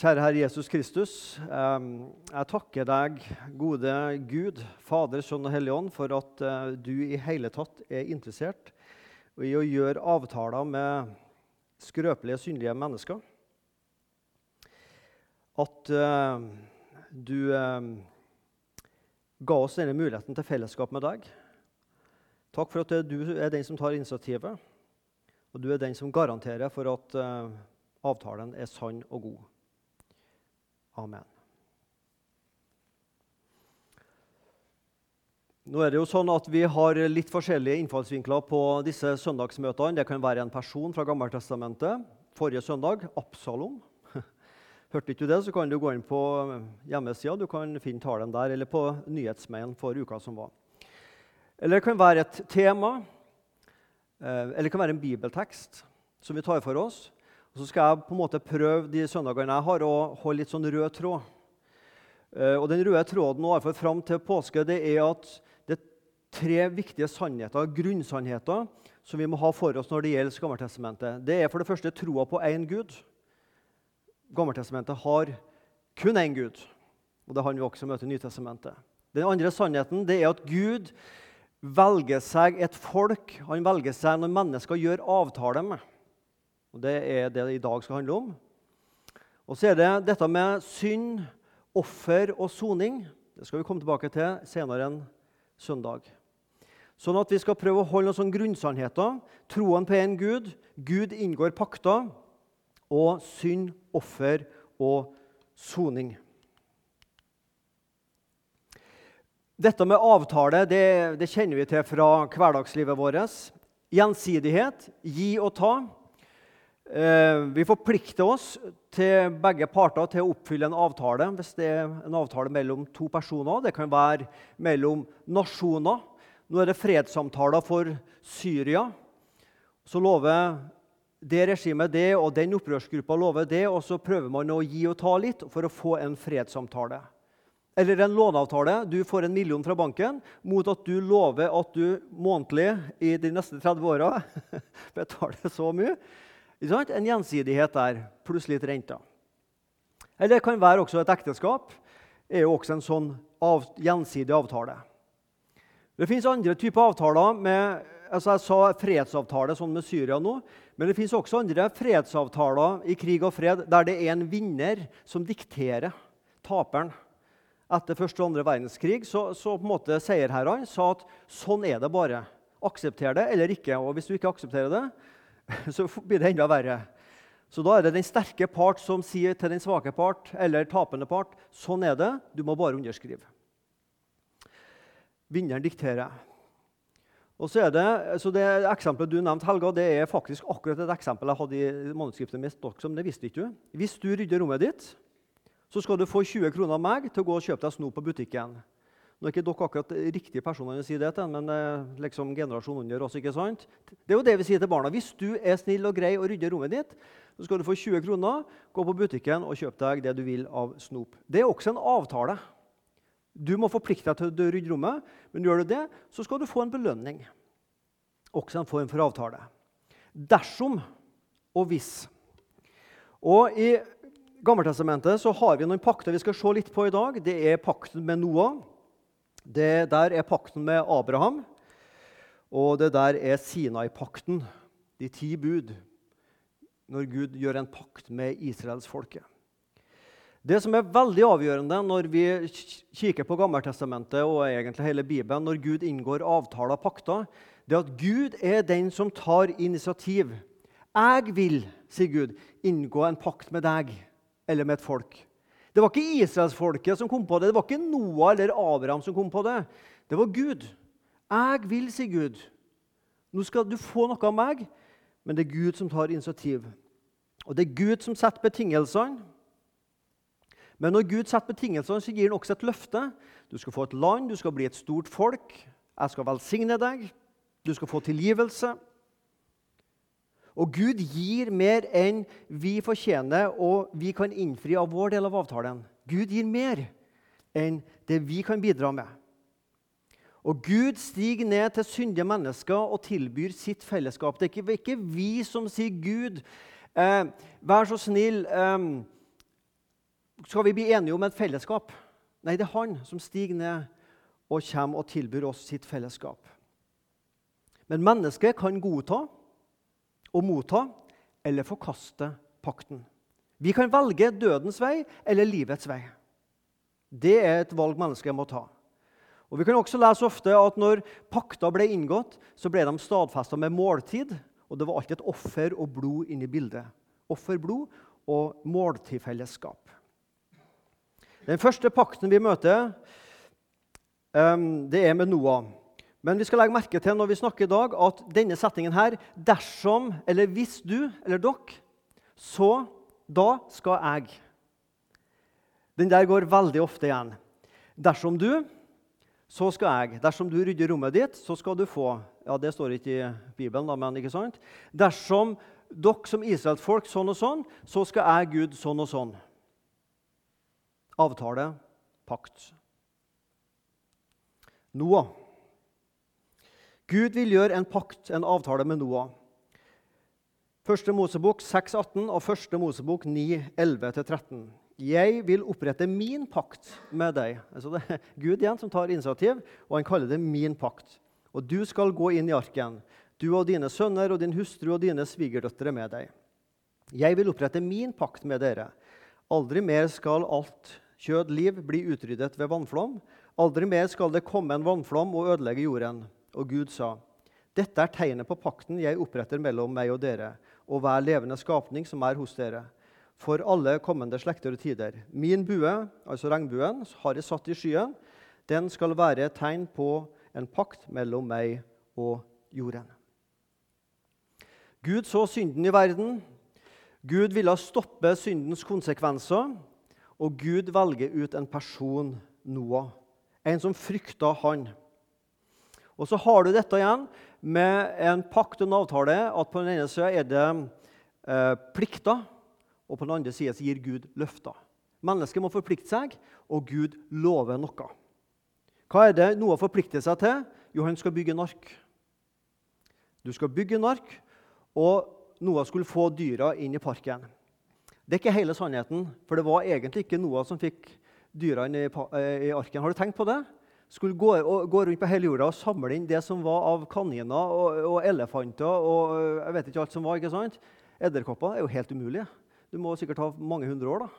Kjære Herre Jesus Kristus. Jeg takker deg, gode Gud, Fader, Sønn og Hellig Ånd, for at eh, du i hele tatt er interessert i å gjøre avtaler med skrøpelige, synlige mennesker. At eh, du eh, ga oss denne muligheten til fellesskap med deg. Takk for at du er den som tar initiativet, og du er den som garanterer for at avtalen er sann og god. Amen. Nå er det jo sånn at Vi har litt forskjellige innfallsvinkler på disse søndagsmøtene. Det kan være en person fra Gammeltestamentet. Forrige søndag Absalom. Hørte ikke du det, så kan du gå inn på hjemmesida. Du kan finne talen der, eller på nyhetsmailen for uka som var. Eller det kan være et tema, eh, eller det kan være en bibeltekst som vi tar for oss. Og så skal jeg på en måte prøve de søndagene jeg har, å holde litt sånn rød tråd. Eh, og Den røde tråden nå, fram til påske det er at det er tre viktige sannheter, grunnsannheter som vi må ha for oss når det gjelder Gammeltestamentet. Det er for det første troa på én Gud. Gammeltestamentet har kun én Gud. Og Det har vi også møtt i Nytestamentet. Den andre sannheten det er at Gud velger seg et folk. Han velger seg når mennesker gjør avtale med. Og Det er det det i dag skal handle om. Og så er det dette med synd, offer og soning. Det skal vi komme tilbake til senere en søndag. Sånn at Vi skal prøve å holde noen sånne grunnsannheter. Troen på en Gud. Gud inngår pakter. Og synd, offer og soning. Dette med avtale det, det kjenner vi til fra hverdagslivet vårt. Gjensidighet, gi og ta. Eh, vi forplikter oss til begge parter til å oppfylle en avtale hvis det er en avtale mellom to personer. Det kan være mellom nasjoner. Nå er det fredssamtaler for Syria. Så lover det regimet det, og den opprørsgruppa lover det, og så prøver man å gi og ta litt for å få en fredssamtale. Eller en låneavtale. Du får en million fra banken mot at du lover at du månedlig i de neste 30 åra betaler så mye en gjensidighet der, pluss litt renter. Eller det kan være også et ekteskap. er jo også en sånn av, gjensidig avtale. Det fins andre typer avtaler. med, altså Jeg sa fredsavtale sånn med Syria nå. Men det fins også andre fredsavtaler i krig og fred der det er en vinner som dikterer taperen. Etter første og andre verdenskrig så, så på en måte seierherrene sa at sånn er det bare. Aksepter det eller ikke. Og hvis du ikke aksepterer det, så blir det enda verre. Så da er det den sterke part som sier til den svake part eller tapende part sånn er det, du må bare underskrive. Vinneren dikterer. Og så er det, så det Eksempelet du nevnte, Helga, det er faktisk akkurat et eksempel jeg hadde i manuskriptet mitt. Som det visste ikke du. Hvis du rydder rommet ditt, så skal du få 20 kroner av meg til å gå og kjøpe deg snop på butikken. Nå er ikke dere akkurat riktige personer å si det til, men eh, liksom generasjonen under oss. ikke sant? Det er jo det vi sier til barna. Hvis du er snill og grei og rydder rommet ditt, så skal du få 20 kroner, gå på butikken og kjøpe deg det du vil av snop. Det er også en avtale. Du må forplikte deg til å rydde rommet, men gjør du det, så skal du få en belønning. Også en form for avtale. Dersom og hvis. Og I Gammeltestamentet så har vi noen pakter vi skal se litt på i dag. Det er pakten med Noah. Det der er pakten med Abraham, og det der er Sinai-pakten, de ti bud, når Gud gjør en pakt med israelsfolket. Det som er veldig avgjørende når vi kikker på Gammeltestamentet og egentlig hele Bibelen, når Gud inngår avtaler og pakter, det er at Gud er den som tar initiativ. Jeg vil, sier Gud, inngå en pakt med deg eller med et folk. Det var ikke israelsfolket som kom på det, det var ikke Noah eller Abraham som kom på det. Det var Gud. Jeg vil, si Gud. Nå skal du få noe av meg, men det er Gud som tar initiativ. Og det er Gud som setter betingelsene. Men når Gud setter betingelsene, så gir han også et løfte. Du skal få et land, du skal bli et stort folk. Jeg skal velsigne deg. Du skal få tilgivelse. Og Gud gir mer enn vi fortjener og vi kan innfri av vår del av avtalen. Gud gir mer enn det vi kan bidra med. Og Gud stiger ned til syndige mennesker og tilbyr sitt fellesskap. Det er ikke, vi som sier, 'Gud, eh, vær så snill, eh, skal vi bli enige om et fellesskap. Nei, det er han som stiger ned og kommer og tilbyr oss sitt fellesskap. Men mennesket kan godta og motta eller forkaste pakten. Vi kan velge dødens vei eller livets vei. Det er et valg mennesket må ta. Og Vi kan også lese ofte at når pakter ble inngått, så ble de stadfesta med måltid. Og det var alltid et offer og blod inne i bildet. Offer, blod og måltidfellesskap. Den første pakten vi møter, um, det er med Noah. Men vi skal legge merke til når vi snakker i dag, at denne settingen her Dersom, eller hvis du eller dere, så da skal jeg. Den der går veldig ofte igjen. Dersom du, så skal jeg. Dersom du rydder rommet ditt, så skal du få. Ja, Det står ikke i Bibelen, da, men ikke sant? Dersom dere som Israelsfolk sånn og sånn, så skal jeg Gud sånn og sånn. Avtale, pakt. Noah. Gud vil gjøre en pakt, en avtale med Noah. Første Mosebok 6,18 og første Mosebok 9,11-13. Jeg vil opprette min pakt med deg. Altså det er Gud igjen som tar initiativ, og han kaller det min pakt. Og du skal gå inn i arken, du og dine sønner og din hustru og dine svigerdøtre med deg. Jeg vil opprette min pakt med dere. Aldri mer skal alt kjød, liv, bli utryddet ved vannflom. Aldri mer skal det komme en vannflom og ødelegge jorden. Og Gud sa, dette er tegnet på pakten jeg oppretter mellom meg og dere og hver levende skapning som er hos dere, for alle kommende slekter og tider. Min bue, altså regnbuen, har jeg satt i skyen. Den skal være et tegn på en pakt mellom meg og jorden. Gud så synden i verden. Gud ville stoppe syndens konsekvenser. Og Gud velger ut en person, Noah, en som frykta han. Og så har du dette igjen med en pakt og en avtale at på den ene sida er det eh, plikter, og på den andre sida gir Gud løfter. Mennesket må forplikte seg, og Gud lover noe. Hva er det Noah forplikter seg til? Jo, han skal bygge en ark. Du skal bygge en ark, og Noah skulle få dyra inn i parken. Det er ikke hele sannheten, for det var egentlig ikke Noah som fikk dyra inn i, eh, arken. Har du tenkt på det? Skulle gå, gå, rundt på hele jorda og samle inn det som var av kaniner og, og, elefanter og jeg vet ikke alt som var. ikke sant? Edderkopper er jo helt umulig. Du må sikkert ha mange hundre år. da.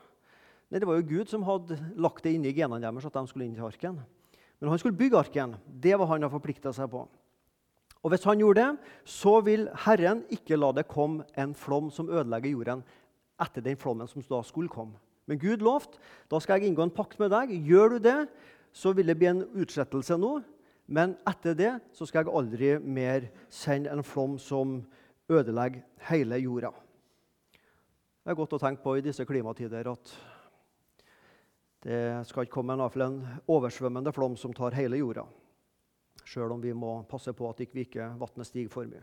Nei, Det var jo Gud som hadde lagt det inn i genene deres at de skulle inn til arken. Men han skulle bygge arken. Det var han har forplikta seg på. Og Hvis han gjorde det, så vil Herren ikke la det komme en flom som ødelegger jorden etter den flommen som da skulle komme. Men Gud lovte da skal jeg inngå en pakt med deg. Gjør du det, så vil det bli en utsettelse nå. Men etter det så skal jeg aldri mer sende en flom som ødelegger hele jorda. Det er godt å tenke på i disse klimatider at det skal ikke komme en, en oversvømmende flom som tar hele jorda. Sjøl om vi må passe på at ikke, ikke vannet stiger for mye.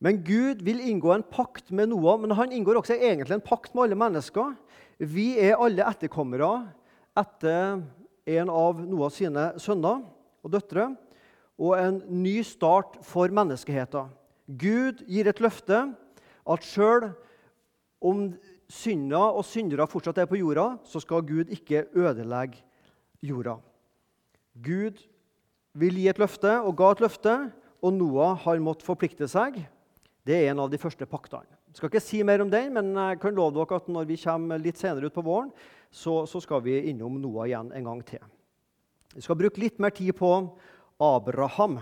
Men Gud vil inngå en pakt med Noah, men han inngår også egentlig en pakt med alle mennesker. Vi er alle etterkommere etter en av Noahs sine sønner og døtre og en ny start for menneskeheten. Gud gir et løfte at sjøl om synder og syndere fortsatt er på jorda, så skal Gud ikke ødelegge jorda. Gud vil gi et løfte og ga et løfte, og Noah har måttet forplikte seg. Det er en av de første paktene. Jeg skal ikke si mer om den, men jeg kan love dere at når vi kommer litt senere ut på våren, så, så skal vi innom Noah igjen en gang til. Vi skal bruke litt mer tid på Abraham.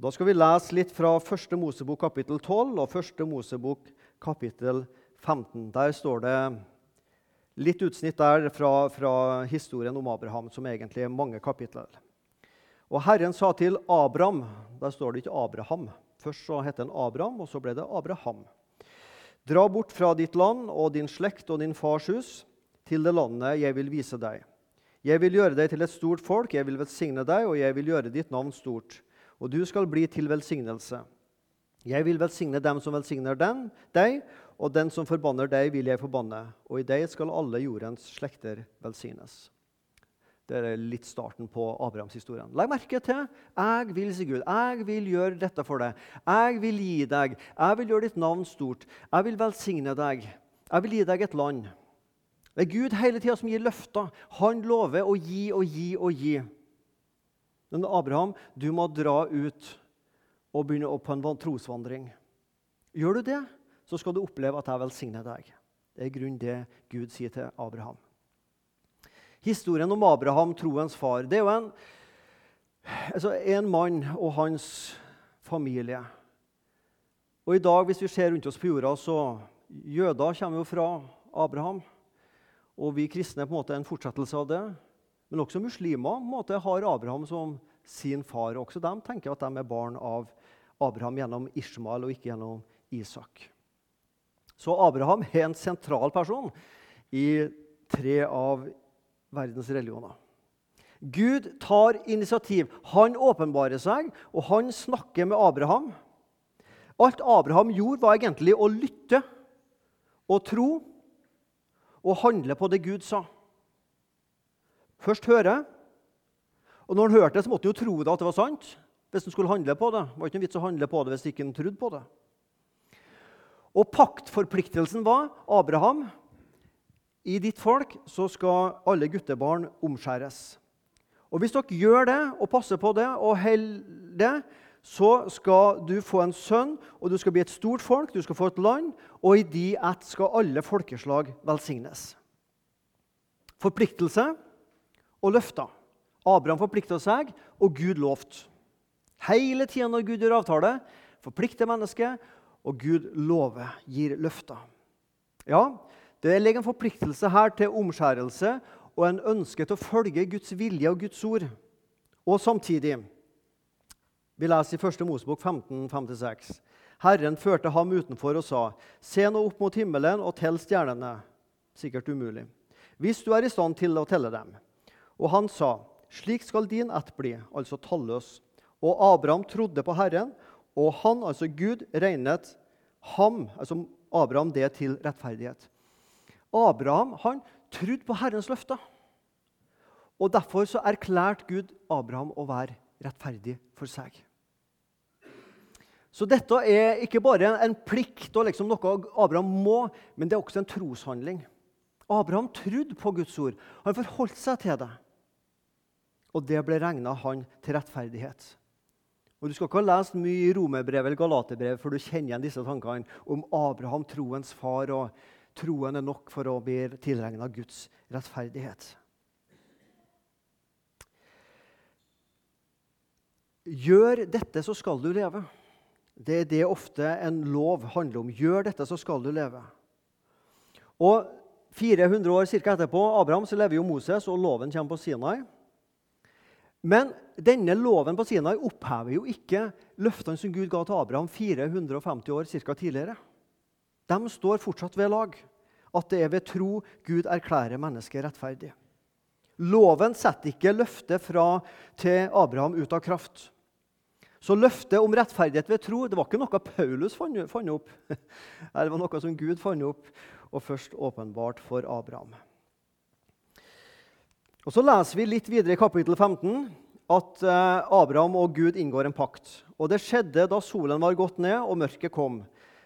Da skal vi lese litt fra 1. Mosebok kapittel 12 og 1. Mosebok kapittel 15. Der står det litt utsnitt der fra, fra historien om Abraham, som egentlig er mange kapitler. Og Herren sa til Abraham Der står det ikke Abraham. Først så het han Abraham, og så ble det Abraham. Dra bort fra ditt land og din slekt og din fars hus til det landet jeg vil vise deg. Jeg vil gjøre deg til et stort folk, jeg vil velsigne deg, og jeg vil gjøre ditt navn stort. Og du skal bli til velsignelse. Jeg vil velsigne dem som velsigner den, deg, og den som forbanner deg, vil jeg forbanne. Og i deg skal alle jordens slekter velsignes. Det er litt starten på Abrahamshistorien. Legg merke til jeg vil si Gud. Jeg vil gjøre dette for deg. Jeg vil gi deg. Jeg vil gjøre ditt navn stort. Jeg vil velsigne deg. Jeg vil gi deg et land. Det er Gud hele tida som gir løfter. Han lover å gi og gi og gi. Men Abraham, du må dra ut og begynne opp på en trosvandring. Gjør du det, så skal du oppleve at jeg velsigner deg. Det er i grunnen det Gud sier til Abraham. Historien om Abraham, troens far, det er jo en, altså en mann og hans familie. Og i dag, hvis vi ser rundt oss på jorda, så Jøder kommer jo fra Abraham. Og vi kristne er på en måte en fortsettelse av det. Men også muslimer på en måte har Abraham som sin far. Også de tenker at de er barn av Abraham gjennom Ishmael og ikke gjennom Isak. Så Abraham er en sentral person i tre av verdens religioner. Gud tar initiativ. Han åpenbarer seg, og han snakker med Abraham. Alt Abraham gjorde, var egentlig å lytte og tro og handle på det Gud sa. Først høre, og når han hørte det, så måtte han jo tro det at det var sant. hvis han skulle handle på det. Det var ikke noen vits å handle på det hvis ikke han trodde på det. Og paktforpliktelsen var Abraham. I ditt folk så skal alle guttebarn omskjæres. Og Hvis dere gjør det og passer på det og holder det, så skal du få en sønn, og du skal bli et stort folk, du skal få et land, og i de ett skal alle folkeslag velsignes. Forpliktelse og løfter. Abraham forplikta seg, og Gud lovte. Hele tida når Gud gjør avtale, forplikter mennesket, og Gud lover, gir løfter. Ja, det ligger en forpliktelse her til omskjærelse og en ønske til å følge Guds vilje og Guds ord. Og samtidig vi leser i 1. Mosebok 15, 5-6. Herren førte ham utenfor og sa, Se nå opp mot himmelen og tell stjernene. Sikkert umulig. Hvis du er i stand til å telle dem. Og han sa, Slik skal din ett bli, altså talløs. Og Abraham trodde på Herren, og han, altså Gud, regnet ham, altså Abraham, det til rettferdighet. Abraham han trodde på Herrens løfter. Og Derfor så erklærte Gud Abraham å være rettferdig for seg. Så dette er ikke bare en plikt og liksom noe Abraham må, men det er også en troshandling. Abraham trodde på Guds ord. Han forholdt seg til det. Og det ble regna han til rettferdighet. Og Du skal ikke ha lest mye i Romerbrevet eller Galaterbrevet før du kjenner igjen disse tankene om Abraham, troens far, og troen er nok for å bli tilregna Guds rettferdighet. Gjør dette, så skal du leve. Det er det ofte en lov handler om. Gjør dette, så skal du leve. Og 400 år cirka etterpå Abraham, så lever jo Moses, og loven kommer på Sinai. Men denne loven på Sinai opphever jo ikke løftene som Gud ga til Abraham 450 år cirka tidligere. De står fortsatt ved lag. At det er ved tro Gud erklærer mennesket rettferdig. Loven setter ikke løftet fra til Abraham ut av kraft. Så løftet om rettferdighet ved tro det var ikke noe Paulus fant opp. Det var noe som Gud fant opp og først åpenbart for Abraham. Og Så leser vi litt videre i kapittel 15 at eh, Abraham og Gud inngår en pakt. Og Det skjedde da solen var gått ned og mørket kom.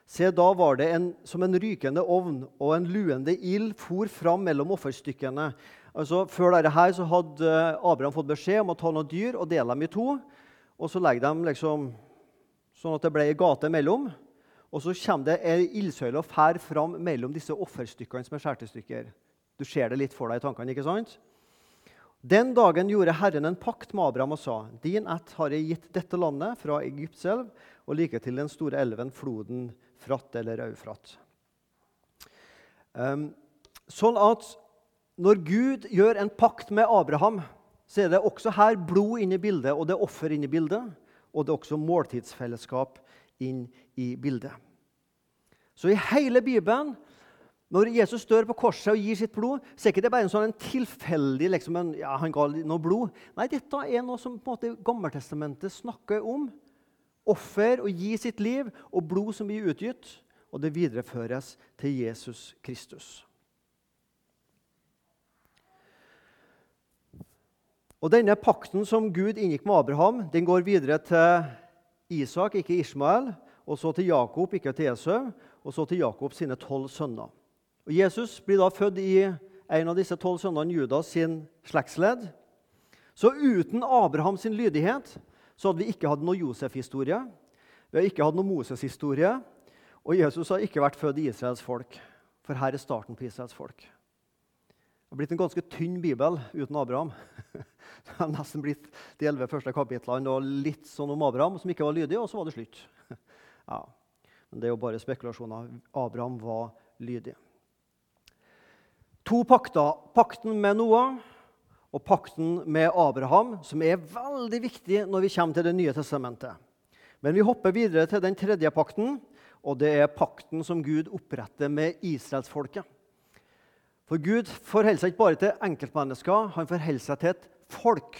Se, da var det en, som en rykende ovn, og en luende ild for fram mellom offerstykkene. Altså, før dette her så hadde Abraham fått beskjed om å ta noen dyr og dele dem i to. Og så legger de liksom sånn at det ble ei gate mellom. Og så kommer det ei ildsøyle og fær fram mellom disse offerstykkene som er skåret stykker. Du ser det litt for deg i tankene, ikke sant? Den dagen gjorde Herren en pakt med Abraham og sa:" Din ett har jeg gitt dette landet, fra Egyptselv og like til den store elven, floden Fratt eller Eufrat. Um, sånn at når Gud gjør en pakt med Abraham så er det også her blod inne i bildet, og det er offer inne i bildet. Og det er også måltidsfellesskap inn i bildet. Så i hele Bibelen, når Jesus dør på korset og gir sitt blod, så er ikke det bare en sånn en tilfeldig liksom en, ja, han ga noe blod. Nei, dette er noe som på en måte Gammeltestamentet snakker om. Offer og gi sitt liv, og blod som blir utgitt. Og det videreføres til Jesus Kristus. Og Denne pakten som Gud inngikk med Abraham, den går videre til Isak, ikke Ishmael, og så til Jakob, ikke til Esau, og så til Jakob sine tolv sønner. Og Jesus blir da født i en av disse tolv sønnene Judas sin slektsledd. Så uten Abrahams lydighet så hadde vi ikke hatt noe Josef-historie. Vi har ikke hatt noe Moses-historie. Og Jesus har ikke vært født i Israels folk. For her er starten på Israels folk. Det har blitt en ganske tynn bibel uten Abraham. Det har nesten blitt de elleve første kapitlene og litt sånn om Abraham, som ikke var lydig, og så var det slutt. Ja. Men det er jo bare spekulasjoner. Abraham var lydig. To pakter. Pakten med Noah og pakten med Abraham, som er veldig viktig når vi kommer til Det nye testamentet. Men vi hopper videre til den tredje pakten, og det er pakten som Gud oppretter med israelsfolket. For Gud forholder seg ikke bare til enkeltmennesker, han forholder seg til et folk.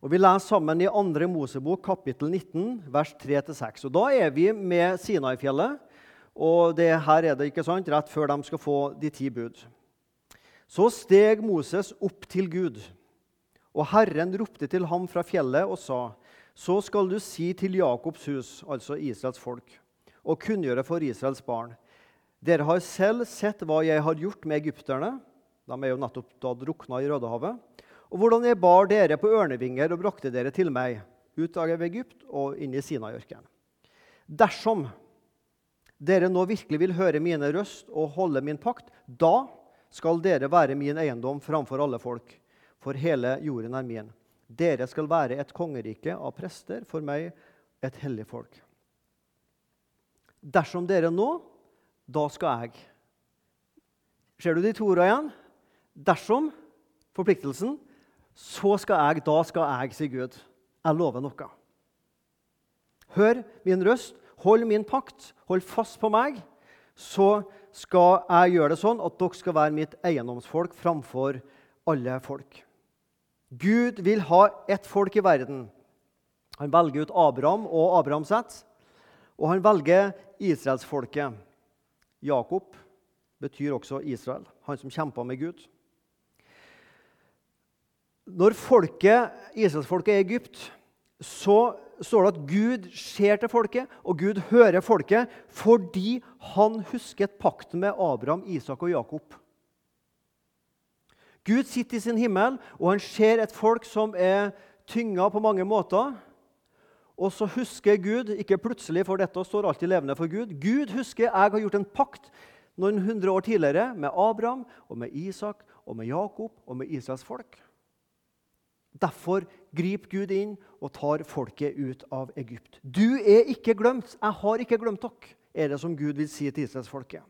Og Vi leser sammen i 2. Mosebok kapittel 19, vers 3-6. Og Da er vi med Sinai-fjellet, og det her er det ikke sant, rett før de skal få de ti bud. Så steg Moses opp til Gud, og Herren ropte til ham fra fjellet og sa:" Så skal du si til Jakobs hus, altså Israels folk, og kunngjøre for Israels barn:" Dere har selv sett hva jeg har gjort med egypterne. De er jo nettopp da drukna i Rødehavet og hvordan jeg bar dere på ørnevinger og brakte dere til meg, ut av Egypt og inn i Sinaiørkenen. Dersom dere nå virkelig vil høre mine røst og holde min pakt, da skal dere være min eiendom framfor alle folk, for hele jorden er min. Dere skal være et kongerike av prester, for meg et hellig folk. Dersom dere nå, da skal jeg. Ser du de to ordene igjen? Dersom forpliktelsen så skal jeg, da skal jeg, si Gud. Jeg lover noe. Hør min røst, hold min pakt, hold fast på meg. Så skal jeg gjøre det sånn at dere skal være mitt eiendomsfolk framfor alle folk. Gud vil ha ett folk i verden. Han velger ut Abraham og Abrahams ett, og han velger israelsfolket. Jakob betyr også Israel, han som kjempa med Gud. Når folket, Israelsfolket er i Egypt, så står det at Gud ser til folket, og Gud hører folket fordi han husket pakten med Abraham, Isak og Jakob. Gud sitter i sin himmel, og han ser et folk som er tynga på mange måter. Og så husker Gud, ikke plutselig, for dette står alltid levende for Gud Gud husker jeg har gjort en pakt noen hundre år tidligere med Abraham, og med Isak, og med Jakob og med Israels folk. Derfor griper Gud inn og tar folket ut av Egypt. Du er ikke glemt. Jeg har ikke glemt dere, er det som Gud vil si til Israelsfolket.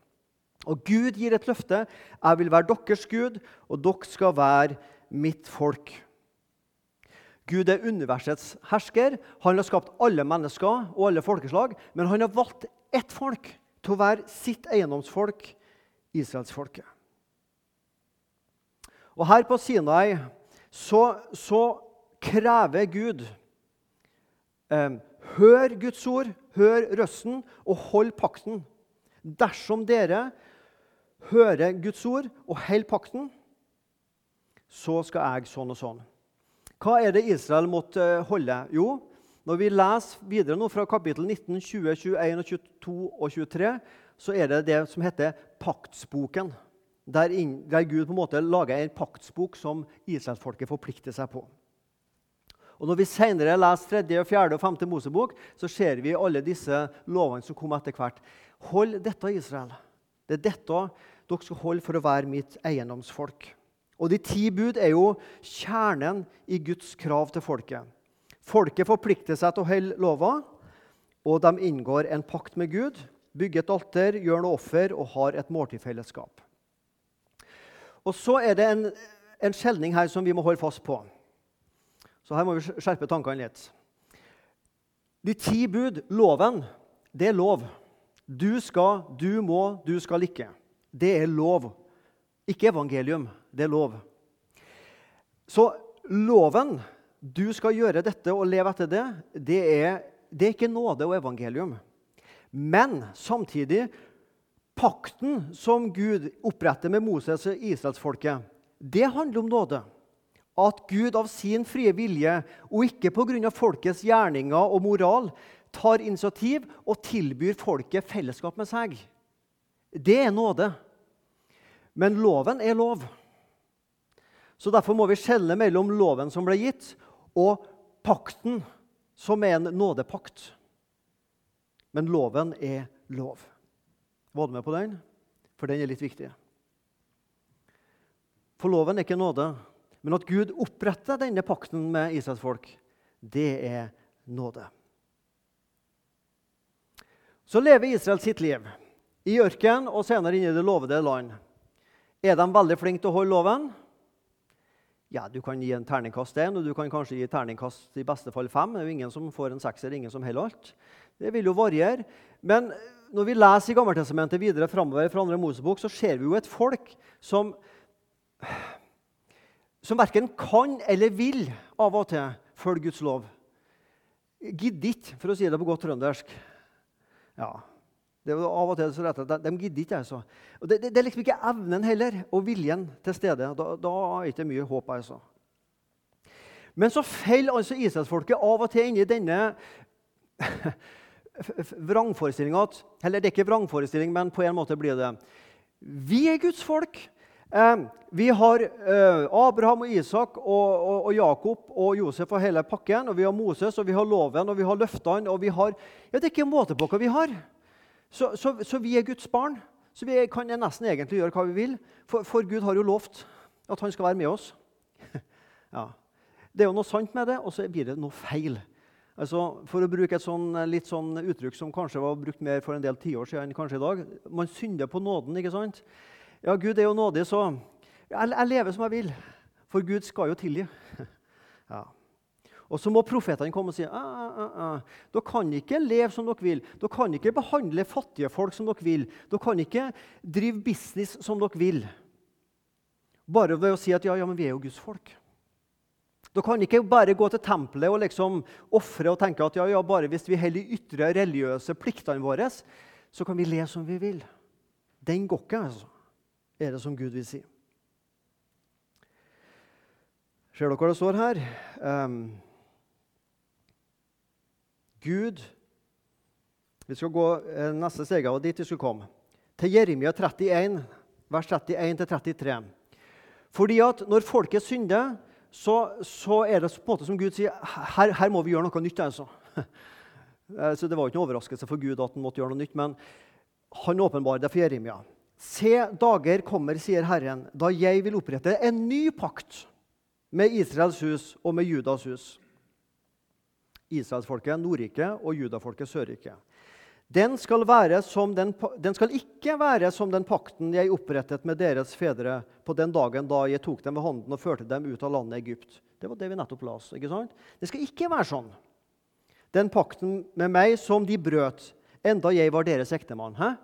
Og Gud gir et løfte. Jeg vil være deres Gud, og dere skal være mitt folk. Gud er universets hersker. Han har skapt alle mennesker og alle folkeslag, men han har valgt ett folk til å være sitt eiendomsfolk, israelsfolket. Og her på Sinai så, så krever Gud eh, Hør Guds ord, hør røsten, og hold pakten. Dersom dere hører Guds ord og holder pakten, så skal jeg sånn og sånn. Hva er det Israel måtte eh, holde? Jo, når vi leser videre nå fra kapittel 19, 20, 21, 22 og 23, så er det det som heter paktsboken der, Gud på en måte lager en paktsbok som israelsfolket forplikter seg på. Og Når vi senere leser 3., 4. og 5. Mosebok, så ser vi alle disse lovene som kom etter hvert. Hold dette, Israel. Det er dette dere skal holde for å være mitt eiendomsfolk. Og De ti bud er jo kjernen i Guds krav til folket. Folket forplikter seg til å holde lova, og de inngår en pakt med Gud, bygger et alter, gjør noe offer og har et måltidfellesskap. Og så er det en, en skjelning her som vi må holde fast på. Så her må vi skjerpe tankene litt. De ti bud, loven, det er lov. Du skal, du må, du skal ikke. Det er lov. Ikke evangelium. Det er lov. Så loven, du skal gjøre dette og leve etter det, det er, det er ikke nåde og evangelium. Men samtidig Pakten som Gud oppretter med Moses og israelsfolket, det handler om nåde. At Gud av sin frie vilje, og ikke pga. folkets gjerninger og moral, tar initiativ og tilbyr folket fellesskap med seg. Det er nåde. Men loven er lov. Så Derfor må vi skjelne mellom loven som ble gitt, og pakten, som er en nådepakt. Men loven er lov. Var du med på den? For den er litt viktig. For loven er ikke nåde. Men at Gud oppretter denne pakten med Israels folk, det er nåde. Så lever Israel sitt liv i ørkenen og senere inne i det lovede land. Er de veldig flinke til å holde loven? Ja, Du kan gi en terningkast én, og du kan kanskje gi terningkast i beste fall fem. Det er jo ingen som får en sekser, ingen som holder alt. Det vil jo variere. Men når vi leser i Gammeltestamentet videre framover fra andre Mosebok, så ser vi jo et folk som, som verken kan eller vil av og til følge Guds lov. Gidder ikke, for å si det på godt trøndersk. Ja, det er av og til så rett at De, de gidder ikke. altså. Og det, det, det, er liksom ikke evnen heller, og viljen til stede. Da, da er ikke mye håp. altså. Men så faller altså Israelsfolket av og til inn i denne vrangforestillinga at Eller det er ikke vrangforestilling, men på en måte blir det. Vi er Guds folk. Eh, vi har eh, Abraham og Isak og, og, og, Jakob og Josef og hele pakken. Og vi har Moses og vi har loven og vi har løftene. og vi har, ja, Det er ikke en måte på hva vi har. Så, så, så, vi er Guds barn. Så vi kan nesten egentlig gjøre hva vi vil. For, for Gud har jo lovt at han skal være med oss. ja. Det er jo noe sant med det, og så blir det noe feil. Altså, for å bruke et sånn, litt sånn uttrykk som kanskje var brukt mer for en del tiår siden enn kanskje i dag. Man synder på nåden. ikke sant? Ja, Gud er jo nådig, så jeg, jeg lever som jeg vil. For Gud skal jo tilgi. ja. Og så må profetene komme og si ah, ah, ah, ah. dere kan ikke leve som dere vil. Dere kan ikke behandle fattige folk som dere vil. Dere kan ikke drive business som dere vil. Bare ved å si at ja, ja, men vi er jo Guds folk. Da kan ikke bare gå til tempelet og liksom ofre og tenke at ja, ja, bare hvis vi holder de ytre religiøse pliktene våre, så kan vi leve som vi vil. Den går ikke, altså, er det som Gud vil si. Ser dere hva det står her? Um, Gud Vi skal gå eh, neste steg av dit vi skulle komme. Til Jeremia 31, vers 31-33. Fordi at når folket synder så, så, er det på en måte som Gud sier her, her må vi gjøre noe nytt. altså. Eh, så Det var ikke noen overraskelse for Gud at han måtte gjøre noe nytt, men han åpenbarer det for Jeremia. Se, dager kommer, sier Herren, da jeg vil opprette en ny pakt med Israels hus og med Judas hus. Israelsfolket Nordriket og judafolket Sørriket. Den skal, den, den skal, ikke være som den pakten jeg opprettet med deres fedre på den dagen da jeg tok dem ved hånden og førte dem ut av landet Egypt. Det var det vi nettopp las. ikke sant? Det skal ikke være sånn. Den pakten med meg som de brøt, enda jeg var deres ektemann. Hæ?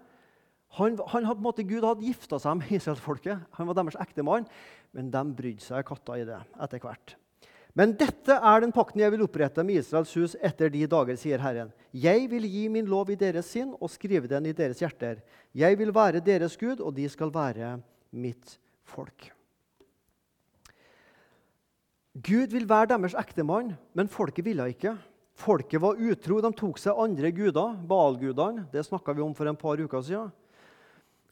Han, han hadde, måte, Gud hadde gifta seg med israelsfolket. Han var deres ektemann, men de brydde seg katta i det etter hvert. Men dette er den pakten jeg vil opprette med Israels hus etter de dager, sier Herren. Jeg vil gi min lov i deres sinn og skrive den i deres hjerter. Jeg vil være deres Gud, og de skal være mitt folk. Gud vil være deres ektemann, men folket ville ikke. Folket var utro. De tok seg andre guder, Baal-gudene. Det snakka vi om for en par uker siden.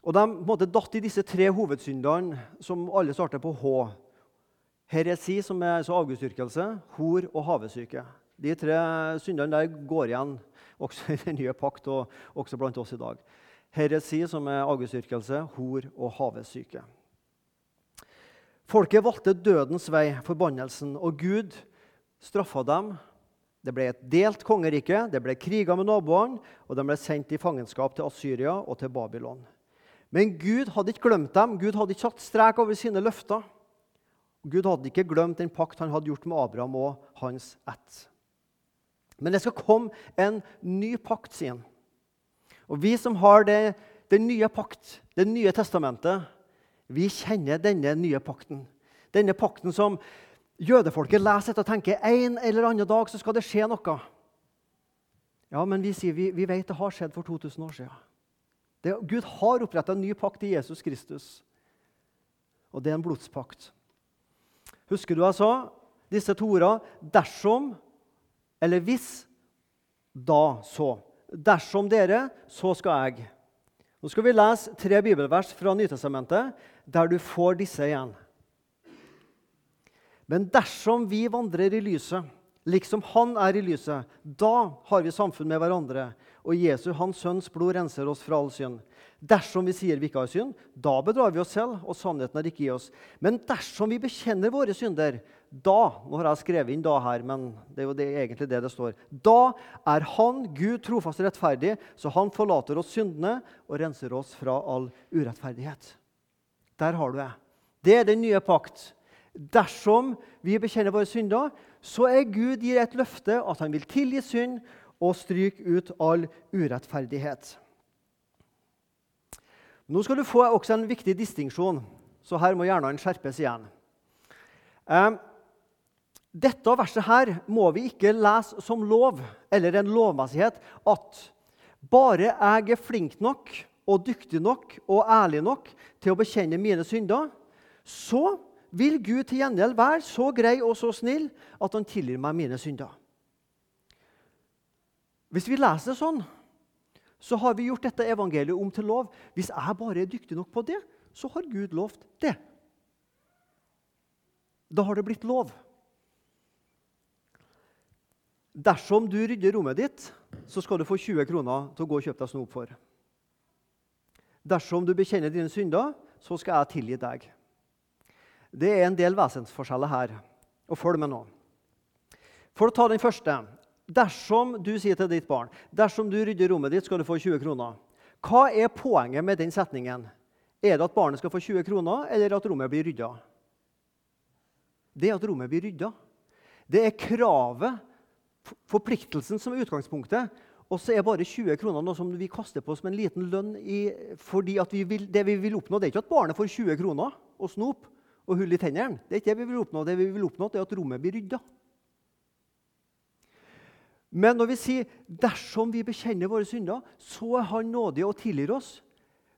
Og De måtte datt i disse tre hovedsyndene, som alle starter på H. Heresi, som er altså avgudsdyrkelse, hor og havesyke. De tre syndene der går igjen også i den nye pakt og også blant oss i dag. Heresi, som er avgudsdyrkelse, hor og havesyke. Folket valgte dødens vei, forbannelsen, og Gud straffa dem. Det ble et delt kongerike, det ble kriger med naboene, og de ble sendt i fangenskap til Asyria og til Babylon. Men Gud hadde ikke glemt dem. Gud hadde ikke satt strek over sine løfter. Gud hadde ikke glemt den pakt han hadde gjort med Abraham og hans ett. Men det skal komme en ny pakt, sier han. Og vi som har det, den nye pakt, det nye testamentet, vi kjenner denne nye pakten. Denne pakten som jødefolket leser etter og tenker en eller annen dag så skal det skje noe. Ja, men vi sier vi, vi vet det har skjedd for 2000 år siden. Det, Gud har oppretta en ny pakt i Jesus Kristus. Og det er en blodspakt. Husker du jeg sa disse to ordene? Dersom eller hvis, da så. Dersom dere, så skal jeg. Nå skal vi lese tre bibelvers fra Nytestamentet der du får disse igjen. Men dersom vi vandrer i lyset, liksom Han er i lyset, da har vi samfunn med hverandre, og Jesu, Hans Sønns blod, renser oss fra all synd. Dersom vi sier vi ikke har synd, da bedrar vi oss selv, og sannheten er ikke i oss. Men dersom vi bekjenner våre synder, da Nå har jeg skrevet inn 'da' her, men det er jo det, egentlig det det står. Da er Han, Gud, trofast og rettferdig, så Han forlater oss syndene og renser oss fra all urettferdighet. Der har du det. Det er den nye pakt. Dersom vi bekjenner våre synder, så er Gud gir et løfte at han vil tilgi synd og stryke ut all urettferdighet. Nå skal du få også en viktig distinksjon, så her må gjerne han skjerpes igjen. Eh, dette verset her må vi ikke lese som lov eller en lovmessighet at bare jeg er flink nok og dyktig nok og ærlig nok til å bekjenne mine synder, så vil Gud til gjengjeld være så grei og så snill at han tilgir meg mine synder. Hvis vi leser det sånn, så har vi gjort dette evangeliet om til lov. Hvis jeg bare er dyktig nok på det, så har Gud lovt det. Da har det blitt lov. Dersom du rydder rommet ditt, så skal du få 20 kroner til å gå og kjøpe deg snop for. Dersom du bekjenner dine synder, så skal jeg tilgi deg. Det er en del vesensforskjeller her. Og følg med nå. For å ta den første Dersom du sier til ditt barn dersom du rydder rommet ditt, skal du få 20 kroner. Hva er poenget med den setningen? Er det at barnet skal få 20 kroner, eller at rommet blir rydda? Det er at rommet blir rydda. Det er kravet, forpliktelsen, som er utgangspunktet. Og så er bare 20 kroner noe som vi kaster på som en liten lønn. I, fordi vi vil, det vi vil oppnå, det er ikke at barnet får 20 kroner og snop og hull i tennene. Det er ikke det vi vil oppnå. Det vi vil oppnå, er at rommet blir rydda. Men når vi sier 'dersom vi bekjenner våre synder', så er Han nådig og tilgir oss.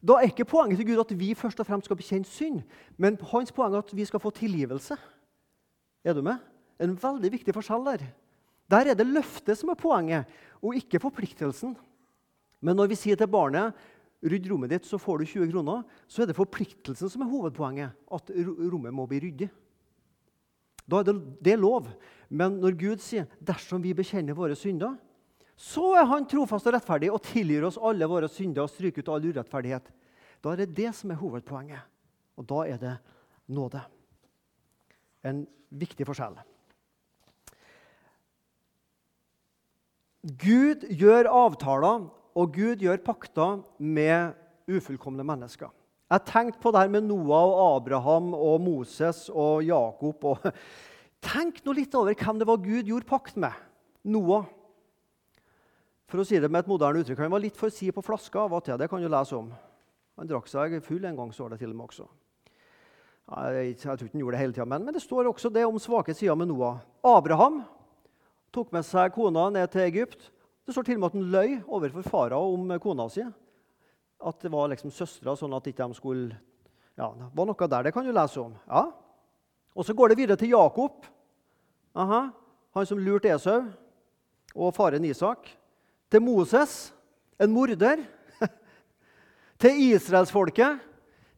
Da er ikke poenget til Gud at vi først og fremst skal bekjenne synd, men hans poeng er at vi skal få tilgivelse. Er du med? En veldig viktig forskjell der. Der er det løftet som er poenget, og ikke forpliktelsen. Men når vi sier til barnet 'rydd rommet ditt, så får du 20 kroner', så er det forpliktelsen som er hovedpoenget. At rommet må bli ryddig. Da er det, det er lov. Men når Gud sier 'dersom vi bekjenner våre synder', så er Han trofast og rettferdig og tilgir oss alle våre synder og stryker ut all urettferdighet. Da er det det som er hovedpoenget. Og da er det nåde. En viktig forskjell. Gud gjør avtaler, og Gud gjør pakter med ufullkomne mennesker. Jeg tenkte på det her med Noah og Abraham og Moses og Jakob. og Tenk nå litt over hvem det var Gud gjorde pakt med. Noah. For å si det med et moderne uttrykk, Han var litt for si på flaska av og til. Det kan du lese om. Han drakk seg full en gang, står det til og med også. Jeg, jeg tror ikke han gjorde det hele tida, men, men, det står også det om svake sider med Noah. Abraham tok med seg kona ned til Egypt. Det står til og med at han løy overfor farao om kona si. At det var liksom søstera, sånn at ikke de skulle Ja, det var noe der. Det kan du lese om. Ja. Og så går det videre til Jakob. Aha, han som lurte Esau og faren Isak. Til Moses, en morder. til israelsfolket.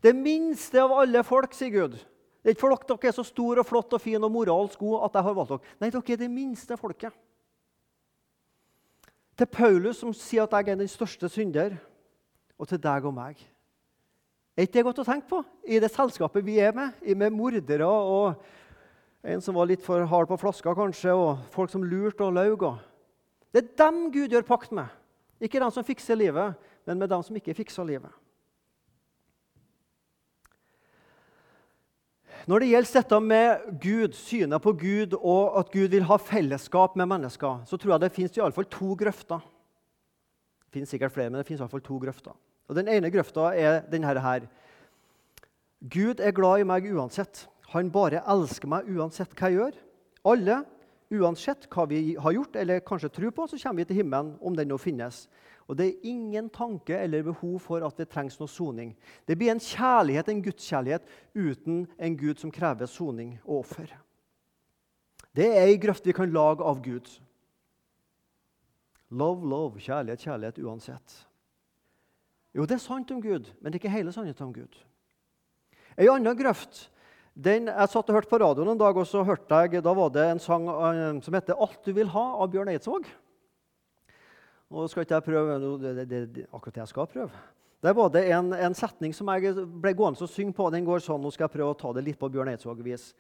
Det minste av alle folk, sier Gud. Det er ikke for dere er så stor og flott og fin og moralsk god at jeg har valgt dere. Nei, dere er det minste folket. Til Paulus, som sier at jeg er den største synder, og til deg og meg. Er ikke det godt å tenke på i det selskapet vi er med, med mordere og en som var litt for hard på flaska, kanskje, og folk som lurte og laug. Det er dem Gud gjør pakt med. Ikke dem som fikser livet, men med dem som ikke fikser livet. Når det gjelder dette med Gud, synet på Gud og at Gud vil ha fellesskap med mennesker, så tror jeg det fins iallfall to grøfter. Det fins sikkert flere, men det fins iallfall to grøfter. Og Den ene grøfta er denne her. Gud er glad i meg uansett. Han bare elsker meg uansett hva jeg gjør. Alle, uansett hva vi har gjort eller kanskje tror på, så kommer vi til himmelen om den nå finnes. Og Det er ingen tanke eller behov for at det trengs noe soning. Det blir en kjærlighet, en gudskjærlighet uten en Gud som krever soning og offer. Det er ei grøft vi kan lage av Gud. Love, love, kjærlighet, kjærlighet uansett. Jo, det er sant om Gud, men det er ikke hele sannheten om Gud. Ei anna grøft den, Jeg satt og hørte på radioen en dag, og så hørte jeg, da var det en sang uh, som heter 'Alt du vil ha' av Bjørn Eidsvåg. Og skal ikke jeg prøve det, det, akkurat det jeg skal prøve. Der var det en, en setning som jeg ble gående og synge på. Den går sånn. Nå skal jeg prøve å ta det litt på Bjørn Eidsvåg-vis.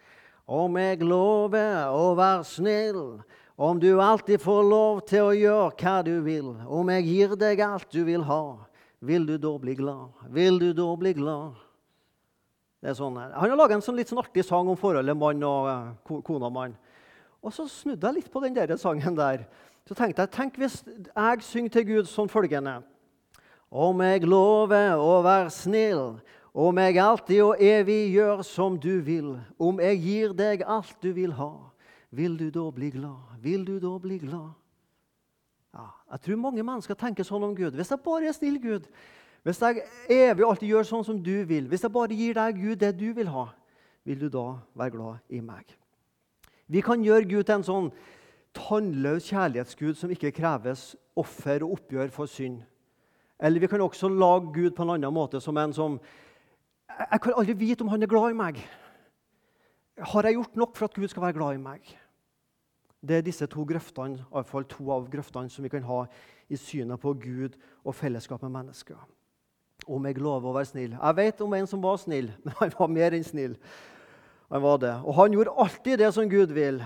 Om jeg lover å være snill, om du alltid får lov til å gjøre hva du vil, om jeg gir deg alt du vil ha, vil du da bli glad? Vil du da bli glad? Det er sånn, han har laga en sånn litt sånn artig sang om forholdet mann og uh, kone og mann. Og så snudde jeg litt på den der sangen der. Så tenkte jeg, Tenk hvis jeg synger til Gud sånn følgende Om jeg lover å være snill, om jeg alltid og evig gjør som du vil, om jeg gir deg alt du vil ha, vil du da bli glad? Vil du da bli glad? Ja, jeg tror mange mennesker tenker sånn om Gud. Hvis jeg bare er snill, Gud, hvis jeg evig alltid gjør sånn som du vil, hvis jeg bare gir deg, Gud, det du vil ha, vil du da være glad i meg? Vi kan gjøre Gud til en sånn tannløs kjærlighetsgud som ikke kreves offer og oppgjør for synd. Eller vi kan også lage Gud på en annen måte som en som Jeg kan aldri vite om han er glad i meg. Har jeg gjort nok for at Gud skal være glad i meg? Det er disse to grøftene, iallfall to av grøftene som vi kan ha i synet på Gud og fellesskap med mennesker om jeg lover å være snill. Jeg vet om en som var snill, men han var mer enn snill. Han var det. Og han gjorde alltid det som Gud vil,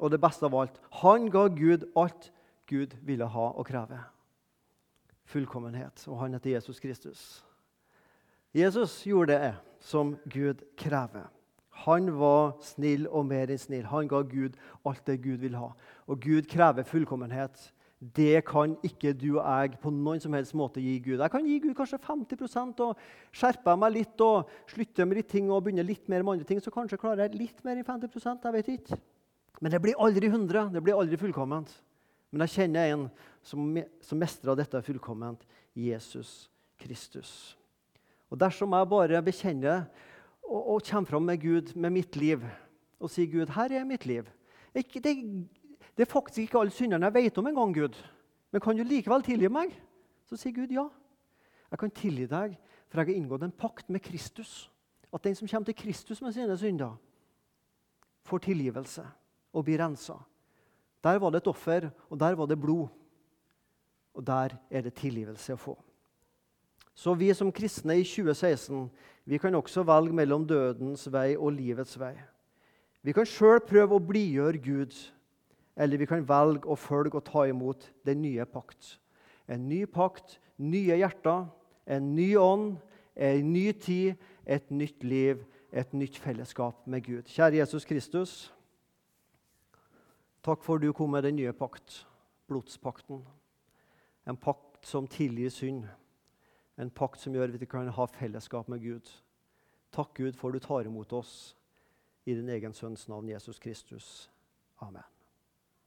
og det beste av alt. Han ga Gud alt Gud ville ha og kreve. Fullkommenhet. Og han heter Jesus Kristus. Jesus gjorde det som Gud krever. Han var snill og mer enn snill. Han ga Gud alt det Gud vil ha. Og Gud krever fullkommenhet. Det kan ikke du og jeg på noen som helst måte gi Gud. Jeg kan gi Gud kanskje 50% og skjerpe meg litt og slutte med litt ting og begynne litt mer med andre ting. Så kanskje klarer jeg litt mer enn 50 jeg vet ikke. Men det blir aldri 100. Det blir aldri fullkomment. Men jeg kjenner en som, som mestrer dette fullkomment. Jesus Kristus. Og Dersom jeg bare bekjenner og, og kommer fram med Gud med mitt liv og sier, 'Gud, her er mitt liv' det, det er faktisk ikke alle synderne jeg vet om engang, Gud. Men kan du likevel tilgi meg? Så sier Gud ja. Jeg kan tilgi deg, for jeg har inngått en pakt med Kristus. At den som kommer til Kristus med sine synder, får tilgivelse og blir rensa. Der var det et offer, og der var det blod. Og der er det tilgivelse å få. Så vi som kristne i 2016 vi kan også velge mellom dødens vei og livets vei. Vi kan sjøl prøve å blidgjøre Gud eller vi kan velge å følge og ta imot den nye pakt. En ny pakt, nye hjerter, en ny ånd, en ny tid, et nytt liv, et nytt fellesskap med Gud. Kjære Jesus Kristus. Takk for du kom med den nye pakt, blodspakten. En pakt som tilgir synd. En pakt som gjør at vi kan ha fellesskap med Gud. Takk, Gud, for du tar imot oss i din egen sønns navn, Jesus Kristus. Amen.